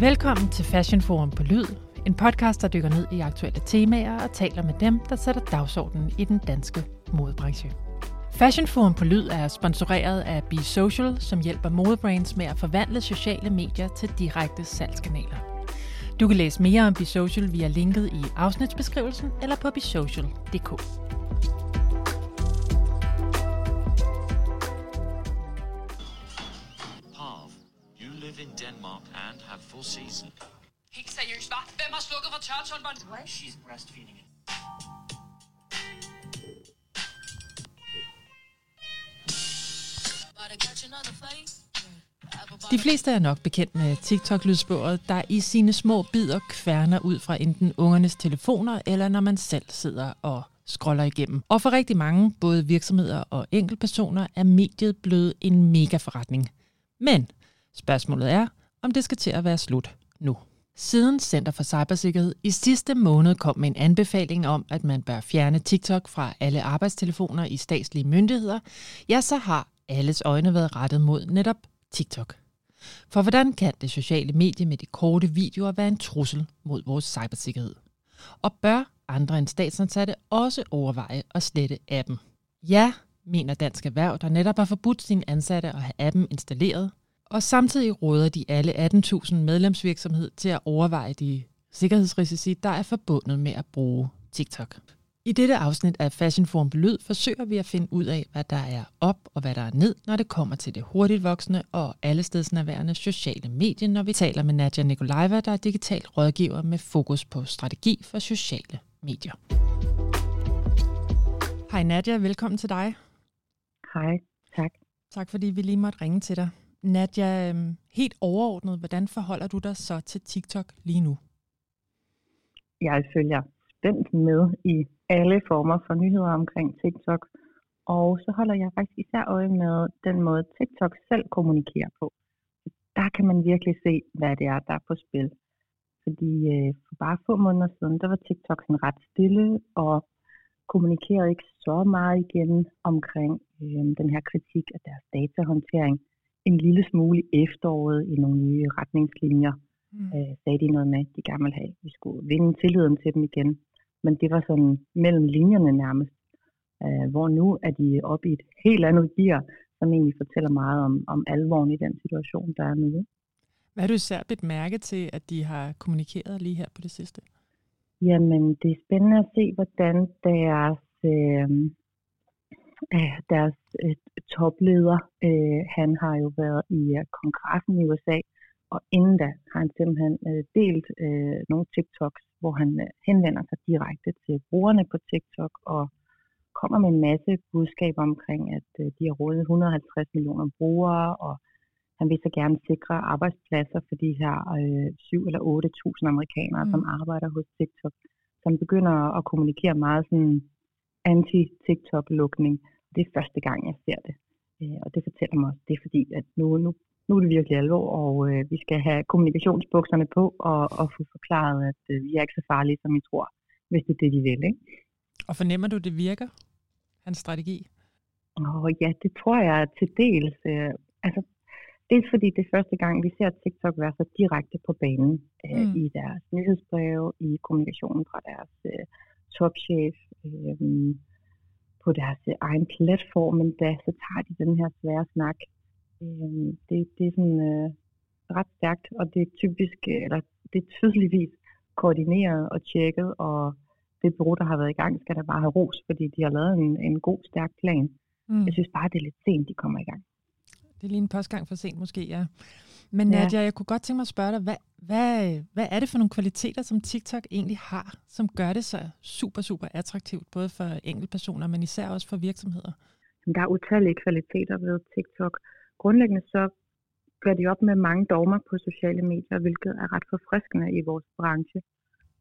Velkommen til Fashion Forum på Lyd, en podcast, der dykker ned i aktuelle temaer og taler med dem, der sætter dagsordenen i den danske modebranche. Fashion Forum på Lyd er sponsoreret af Be Social, som hjælper modebrands med at forvandle sociale medier til direkte salgskanaler. Du kan læse mere om Be Social via linket i afsnitsbeskrivelsen eller på besocial.dk. have full season. Helt seriøst, hva'? Hvem har slukket for tørretumberen? What? She's breastfeeding it. De fleste er nok bekendt med TikTok-lydsporet, der i sine små bidder kværner ud fra enten ungernes telefoner, eller når man selv sidder og scroller igennem. Og for rigtig mange, både virksomheder og enkeltpersoner, er mediet blevet en mega forretning. Men spørgsmålet er, om det skal til at være slut nu. Siden Center for Cybersikkerhed i sidste måned kom med en anbefaling om, at man bør fjerne TikTok fra alle arbejdstelefoner i statslige myndigheder, ja, så har alles øjne været rettet mod netop TikTok. For hvordan kan det sociale medie med de korte videoer være en trussel mod vores cybersikkerhed? Og bør andre end statsansatte også overveje at slette appen? Ja, mener Dansk Erhverv, der netop har forbudt sine ansatte at have appen installeret, og samtidig råder de alle 18.000 medlemsvirksomhed til at overveje de sikkerhedsrisici, der er forbundet med at bruge TikTok. I dette afsnit af Fashion Forum Lyd forsøger vi at finde ud af, hvad der er op og hvad der er ned, når det kommer til det hurtigt voksende og allestedsnærværende sociale medie, når vi taler med Nadja Nikolajeva, der er digital rådgiver med fokus på strategi for sociale medier. Hej Nadja, velkommen til dig. Hej, tak. Tak fordi vi lige måtte ringe til dig. Nadja, øhm, helt overordnet, hvordan forholder du dig så til TikTok lige nu? Jeg følger spændt med i alle former for nyheder omkring TikTok, og så holder jeg faktisk især øje med den måde, TikTok selv kommunikerer på. Der kan man virkelig se, hvad det er, der er på spil. Fordi øh, for bare få måneder siden, der var TikTok sådan ret stille og kommunikerede ikke så meget igen omkring øh, den her kritik af deres datahåndtering. En lille smule i efteråret i nogle nye retningslinjer mm. øh, sagde de noget med, at de gerne ville have, vi skulle vinde tilliden til dem igen. Men det var sådan mellem linjerne nærmest. Øh, hvor nu er de oppe i et helt andet gear, som egentlig fortæller meget om, om alvoren i den situation, der er nu. Hvad har du især bedt mærke til, at de har kommunikeret lige her på det sidste? Jamen, det er spændende at se, hvordan deres, øh, deres øh, topleder, øh, han har jo været i øh, kongressen i USA, og inden da har han simpelthen øh, delt øh, nogle TikToks, hvor han øh, henvender sig direkte til brugerne på TikTok og kommer med en masse budskaber omkring, at øh, de har rådet 150 millioner brugere, og han vil så gerne sikre arbejdspladser for de her øh, 7 eller 8.000 amerikanere, mm. som arbejder hos TikTok, som begynder at kommunikere meget sådan anti-TikTok-lukning. Det er første gang, jeg ser det. Øh, og det fortæller mig også, det er fordi, at nu, nu, nu er det virkelig alvor, og øh, vi skal have kommunikationsbukserne på og, og få forklaret, at øh, vi er ikke så farlige, som I tror, hvis det er det, de vil. Ikke? Og fornemmer du, det virker, hans strategi? Åh oh, ja, det tror jeg til dels. Øh, altså, dels fordi det er første gang, vi ser TikTok være så direkte på banen øh, mm. i deres nyhedsbreve, i kommunikationen fra deres øh, topchef, øh, på deres øh, egen platform, men da så tager de den her svære snak. Øh, det, det er sådan øh, ret stærkt, og det er typisk, øh, eller det er tydeligvis koordineret og tjekket, og det bureau, der har været i gang, skal der bare have ros, fordi de har lavet en, en god, stærk plan. Mm. Jeg synes bare, det er lidt sent, de kommer i gang. Det er lige en postgang for sent måske, ja. Men Nadia, ja. jeg kunne godt tænke mig at spørge dig, hvad, hvad, hvad er det for nogle kvaliteter, som TikTok egentlig har, som gør det så super, super attraktivt, både for enkeltpersoner, men især også for virksomheder? Der er utallige kvaliteter ved TikTok. Grundlæggende så gør de op med mange dogmer på sociale medier, hvilket er ret forfriskende i vores branche.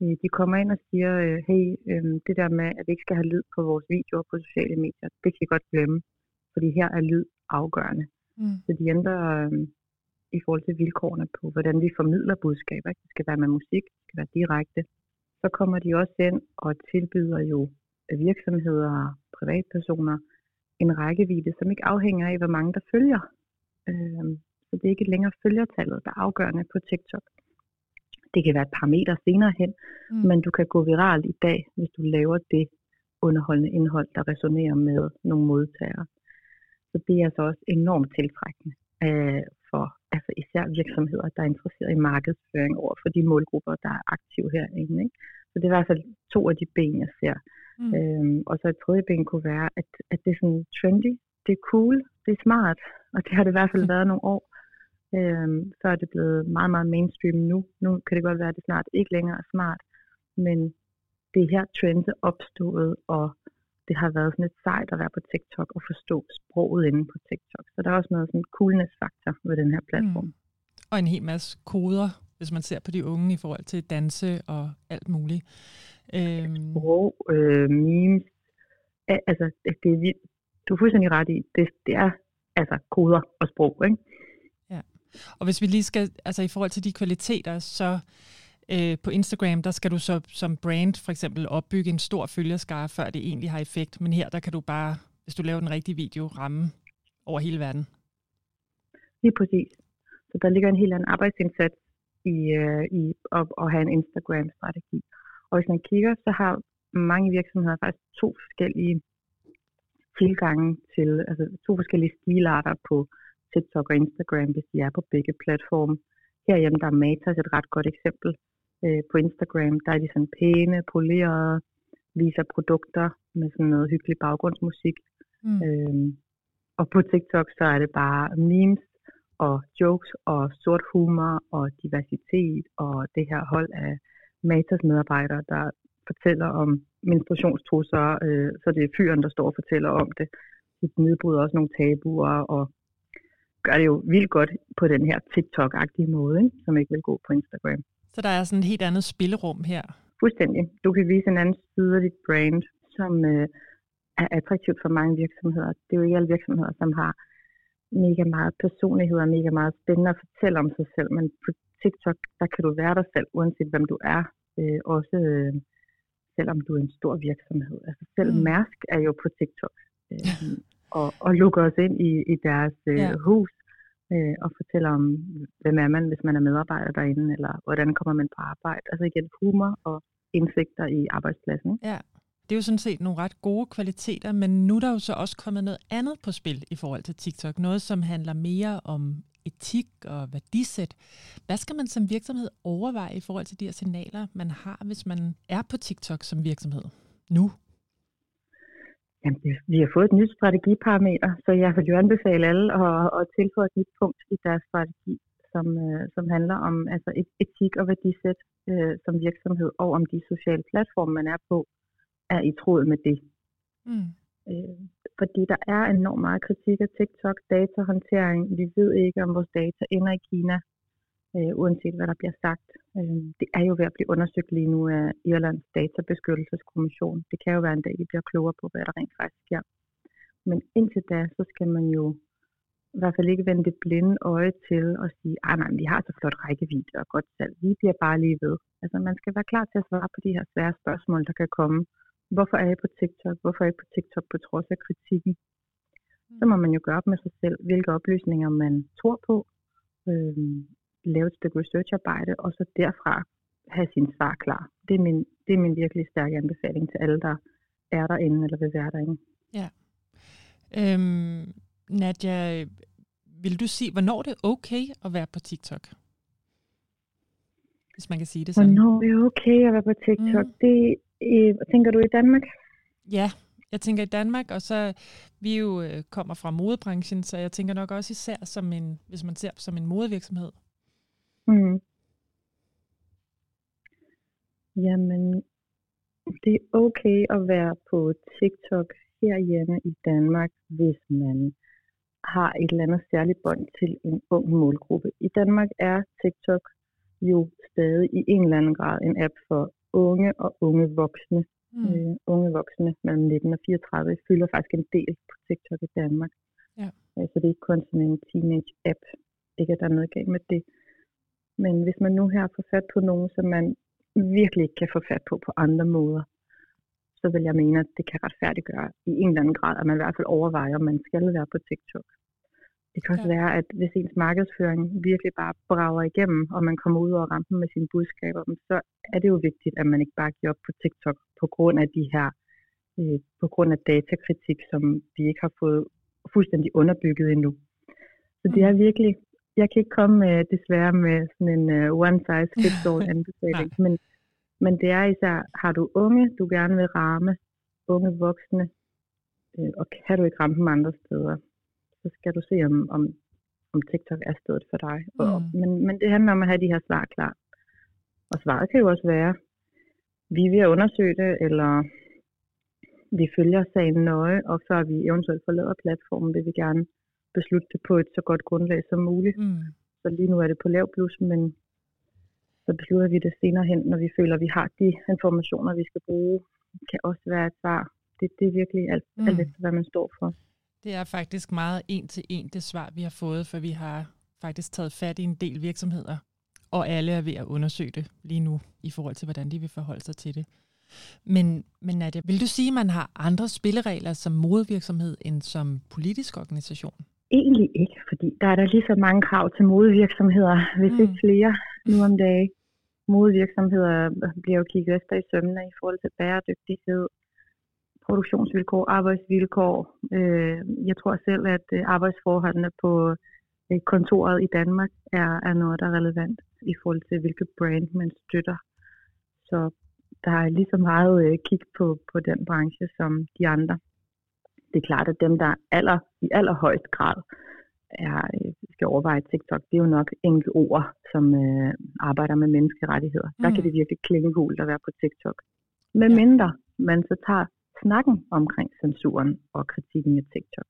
Øh, de kommer ind og siger, øh, hey, øhm, det der med, at vi ikke skal have lyd på vores videoer på sociale medier, det kan I godt glemme, fordi her er lyd afgørende. Mm. Så de ændrer øh, i forhold til vilkårene på, hvordan vi formidler budskaber. Det skal være med musik, det skal være direkte. Så kommer de også ind og tilbyder jo virksomheder og privatpersoner en rækkevidde, som ikke afhænger af, hvor mange der følger. Øh, så det er ikke længere følgertallet, der er afgørende på TikTok. Det kan være et par meter senere hen, Mm. men du kan gå viralt i dag, hvis du laver det underholdende indhold, der resonerer med nogle modtagere. Så det er altså også enormt tiltrækkende øh, altså især virksomheder, der er interesseret i markedsføring over for de målgrupper, der er aktive herinde. Ikke? Så det er i hvert fald to af de ben, jeg ser. Mm. Øhm, og så et tredje ben kunne være, at, at det er sådan trendy, det er cool, det er smart, og det har det i hvert fald været nogle år. Øhm, så er det blevet meget, meget mainstream nu. Nu kan det godt være, at det snart ikke længere er smart, men det er her trends er opstået, og det har været sådan lidt sejt at være på TikTok og forstå sproget inde på TikTok. Så der er også noget sådan coolness-faktor ved den her platform. Mm. Og en hel masse koder, hvis man ser på de unge i forhold til danse og alt muligt. Øhm, Sprog, øh, memes, altså det, det er. Du er fuldstændig ret i, det, det er altså koder og sprog, ikke? og hvis vi lige skal, altså i forhold til de kvaliteter, så øh, Øh, på Instagram, der skal du så som brand for eksempel opbygge en stor følgerskare, før det egentlig har effekt. Men her, der kan du bare, hvis du laver den rigtige video, ramme over hele verden. Lige præcis. Så der ligger en helt anden arbejdsindsats i, øh, i at, at have en Instagram-strategi. Og hvis man kigger, så har mange virksomheder faktisk to forskellige tilgange til, altså to forskellige stilarter på TikTok og Instagram, hvis de er på begge platforme. Herhjemme der er Matas et ret godt eksempel. Øh, på Instagram, der er de sådan pæne, polerede, viser produkter med sådan noget hyggelig baggrundsmusik. Mm. Øhm, og på TikTok, så er det bare memes og jokes og sort humor og diversitet og det her hold af Matas medarbejdere, der fortæller om menstruationstrusser, øh, så det er fyren, der står og fortæller om det. De nedbryder også nogle tabuer og gør det jo vildt godt på den her TikTok-agtige måde, ikke? som ikke vil gå på Instagram. Så der er sådan et helt andet spillerum her. Fuldstændig. Du kan vise en anden side af dit brand, som øh, er attraktivt for mange virksomheder. Det er jo ikke alle virksomheder, som har mega meget personlighed og mega meget spændende at fortælle om sig selv, men på TikTok, der kan du være dig selv, uanset hvem du er. Øh, også øh, selvom du er en stor virksomhed. Altså selv Mm. Mærsk er jo på TikTok øh, og, og lukker os ind i, i deres øh, ja. hus øh, og fortæller om, hvem er man, hvis man er medarbejder derinde, eller hvordan kommer man på arbejde. Altså igen, humor og indsigter i arbejdspladsen. Ja. Det er jo sådan set nogle ret gode kvaliteter, men nu er der jo så også kommet noget andet på spil i forhold til TikTok. Noget, som handler mere om etik og værdisæt. Hvad skal man som virksomhed overveje i forhold til de her signaler, man har, hvis man er på TikTok som virksomhed nu? Jamen, det- vi har fået et nyt strategiparameter, så jeg vil jo anbefale alle at, at tilføje et nyt punkt i deres strategi, som, øh, som handler om altså et, etik og værdisæt øh, som virksomhed, og om de sociale platforme, man er på, er i tråd med det. Mm. Øh, fordi der er enormt meget kritik af TikTok, datahåndtering. Vi ved ikke, om vores data ender i Kina, øh, uanset hvad der bliver sagt. Øh, det er jo ved at blive undersøgt lige nu af Irlands databeskyttelseskommission. Det kan jo være en dag, vi bliver klogere på, hvad der rent faktisk sker. Men indtil da, så skal man jo i hvert fald ikke vende det blinde øje til og sige, ah nej, vi har så flot rækkevidde og godt salg. Vi bliver bare lige ved. Altså man skal være klar til at svare på de her svære spørgsmål, der kan komme. Hvorfor er jeg på TikTok? Hvorfor er jeg på TikTok på trods af kritikken? Så må man jo gøre op med sig selv, hvilke oplysninger man tror på, øh, lave et stykke researcharbejde, og så derfra have sin svar klar. Det er min, det er min virkelig stærke anbefaling til alle, der er derinde eller vil være derinde. Øhm, Nadja, vil du sige, hvornår det er okay at være på TikTok? Hvis man kan sige det sådan. Hvornår er det okay at være på TikTok? Mm. Det, øh, tænker du i Danmark? Ja, jeg tænker i Danmark, og så vi jo øh, kommer fra modebranchen, så jeg tænker nok også især som en, hvis man ser som en modevirksomhed. Mm. Jamen, det er okay at være på TikTok herhjemme i Danmark, hvis man har et eller andet særligt bånd til en ung målgruppe. I Danmark er TikTok jo stadig i en eller anden grad en app for unge og unge voksne. Mm. Øh, unge voksne mellem 19 og 34 fylder faktisk en del på TikTok i Danmark. Ja. Øh, Så det er ikke kun sådan en teenage-app. Ikke at der er noget galt med det. Men hvis man nu her får fat på nogen, som man virkelig ikke kan få fat på på andre måder, så vil jeg mene, at det kan retfærdiggøre i en eller anden grad, at man i hvert fald overvejer, om man skal være på TikTok. Det kan også Ja. være, at hvis ens markedsføring virkelig bare brager igennem, og man kommer ud over rampen med sine budskaber, så er det jo vigtigt, at man ikke bare giver op på TikTok på grund af de her, øh, på grund af datakritik, som vi ikke har fået fuldstændig underbygget endnu. Så det er virkelig, jeg kan ikke komme med, desværre med sådan en uh, one size fits all anbefaling, men, men det er især, har du unge, du gerne vil ramme, unge voksne, øh, og kan du ikke ramme dem andre steder, så skal du se, om, om, om TikTok er stedet for dig. Og, Mm. men, men det handler om at have de her svar klar. Og svaret kan jo også være, vi er ved at undersøge det, eller vi følger sagen nøje, og før vi eventuelt forlader platformen, vil vi gerne beslutte det på et så godt grundlag som muligt. Mm. Så lige nu er det på lav plus, men så beslutter vi det senere hen, når vi føler, at vi har de informationer, vi skal bruge. Det kan også være et svar. Det, det er virkelig alt, Mm. alt efter, hvad man står for. Det er faktisk meget en til en det svar, vi har fået, for vi har faktisk taget fat i en del virksomheder, og alle er ved at undersøge det lige nu, i forhold til, hvordan de vil forholde sig til det. Men, men Nadia, vil du sige, at man har andre spilleregler som modevirksomhed end som politisk organisation? Egentlig ikke, fordi der er der lige så mange krav til modevirksomheder, hvis Mm. ikke flere nu om dagen. Modevirksomheder bliver jo kigget efter i sømmene i forhold til bæredygtighed, produktionsvilkår, arbejdsvilkår. Øh, jeg tror selv, at øh, arbejdsforholdene på øh, kontoret i Danmark er, er noget, der er relevant i forhold til, hvilket brand man støtter. Så der er lige så meget kig på, på den branche som de andre. Det er klart, at dem, der aller, i allerhøjst grad er, øh, skal overveje TikTok, det er jo nok enkelte ord, som øh, arbejder med menneskerettigheder. Mm. Der Mm. kan det virkelig klinge hult at være på TikTok. Med mindre man så tager snakken omkring censuren og kritikken af TikTok.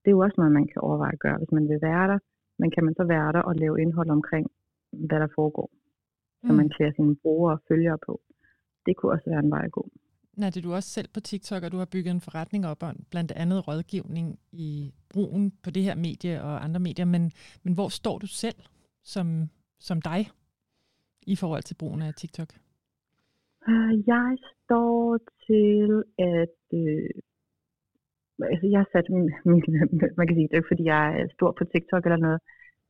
Det er jo også noget, man kan overveje at gøre, hvis man vil være der. Men kan man så være der og lave indhold omkring, hvad der foregår, så Mm. man klæder sine brugere og følgere på. Det kunne også være en vej at gå. Nadia, du er også selv på TikTok, og du har bygget en forretning op om blandt andet rådgivning i brugen på det her medie og andre medier, men, men hvor står du selv som, som dig i forhold til brugen af TikTok? Ah, jeg står til at... Øh, altså jeg har sat min, min, man kan sige, det er ikke fordi jeg er stor på TikTok eller noget,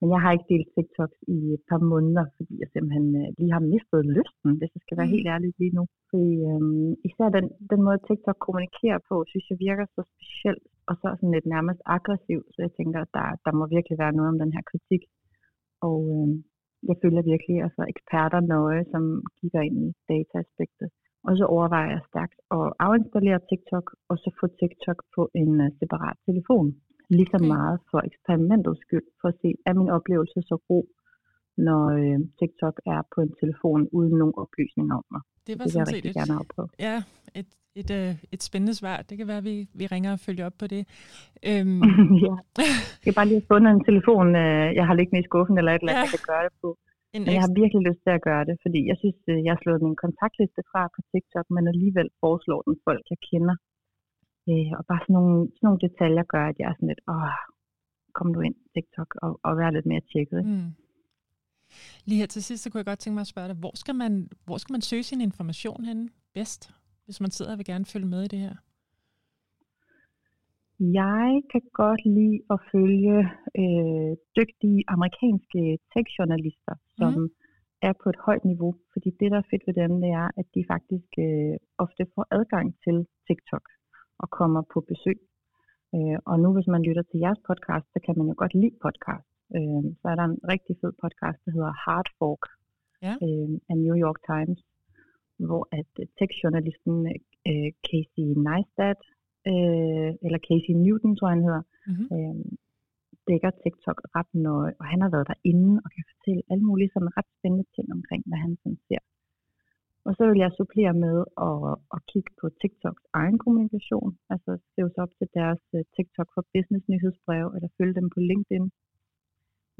men jeg har ikke delt TikTok i et par måneder, fordi jeg simpelthen øh, lige har mistet lysten, hvis jeg skal være Mm. helt ærlig lige nu. Fordi, øhm, især den, den måde TikTok kommunikerer på, synes jeg virker så specielt, og så sådan lidt nærmest aggressiv, så jeg tænker, at der, der må virkelig være noget om den her kritik. Og øhm, jeg følger virkelig altså eksperter nøje, som kigger ind i dataaspektet. Og så overvejer jeg stærkt at afinstallere TikTok, og så få TikTok på en uh, separat telefon. Lige så Okay. meget for eksperimentets skyld, for at se, er min oplevelse så god, når øh, TikTok er på en telefon uden nogen oplysninger om mig. Det var Det sådan set et, gerne afprøve. ja, et, et, øh, et spændende svar. Det kan være, at vi, vi ringer og følger op på det. Øhm, ja. Jeg skal bare lige have fundet en telefon, øh, jeg har liggende i skuffen, eller et eller andet, Ja. jeg kan gøre det på. en jeg har virkelig lyst til at gøre det, fordi jeg synes, øh, jeg har slået min kontaktliste fra på TikTok, men alligevel foreslår den folk, jeg kender. Øh, og bare sådan nogle, sådan nogle detaljer gør, at jeg er sådan lidt, åh, kom du ind TikTok og, og være lidt mere tjekket. Ikke? mm. Lige her til sidst, så kunne jeg godt tænke mig at spørge dig, hvor skal man, hvor skal man søge sin information henne bedst, hvis man sidder og vil gerne følge med i det her? Jeg kan godt lide at følge øh, dygtige amerikanske tech-journalister, som mm. er på et højt niveau. Fordi det, der er fedt ved dem, det er, at de faktisk øh, ofte får adgang til TikTok og kommer på besøg. Øh, og nu, hvis man lytter til jeres podcast, så kan man jo godt lide podcast. Øh, så er der en rigtig fed podcast, der hedder Hard Fork Ja. øh, af New York Times, hvor at øh, tech-journalisten øh, Casey Neistat, øh, eller Casey Newton, tror jeg han hedder, Mm-hmm. øh, dækker TikTok ret nøje, og han har været derinde og kan fortælle alle mulige sådan ret spændende ting omkring, hvad han sådan ser. Og så vil jeg supplere med at, at kigge på TikToks egen kommunikation, altså skrive sig op til deres øh, TikTok for Business nyhedsbrev, eller følge dem på LinkedIn.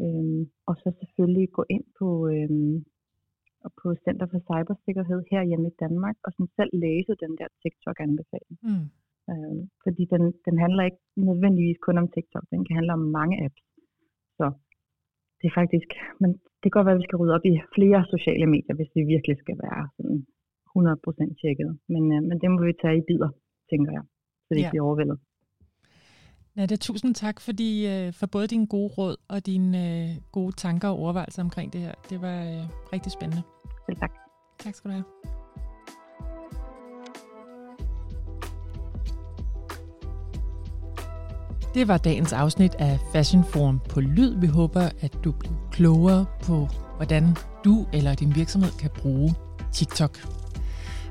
Øhm, og så selvfølgelig gå ind på, øhm, på Center for Cybersikkerhed herhjemme i Danmark, og sådan selv læse den der TikTok-anbefaling. Mm. Øh, fordi den, den handler ikke nødvendigvis kun om TikTok, den kan handle om mange apps. Så det er faktisk, men det kan godt være, at vi skal rydde op i flere sociale medier, hvis vi virkelig skal være sådan 100% tjekket. Men, øh, men det må vi tage i bidder, tænker jeg, så det Ja. ikke bliver overvældet. Ja, det er tusind tak fordi, øh, for både dine gode råd og dine øh, gode tanker og overvejelser omkring det her. Det var øh, rigtig spændende. Selv tak. Tak skal du have. Det var dagens afsnit af Fashion Forum på Lyd. Vi håber, at du blev klogere på, hvordan du eller din virksomhed kan bruge TikTok.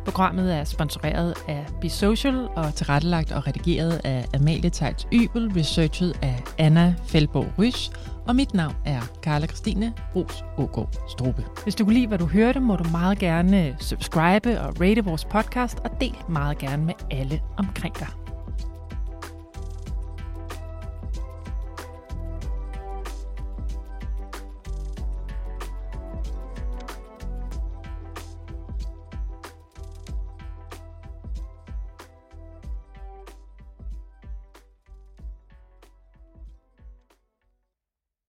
Programmet er sponsoreret af Be Social og tilrettelagt og redigeret af Amalie Tejts Ybel, researchet af Anna Feldborg Rys, og mit navn er Karla Christine Brugs Ågaard Strube. Hvis du kunne lide, hvad du hørte, må du meget gerne subscribe og rate vores podcast, og del meget gerne med alle omkring dig.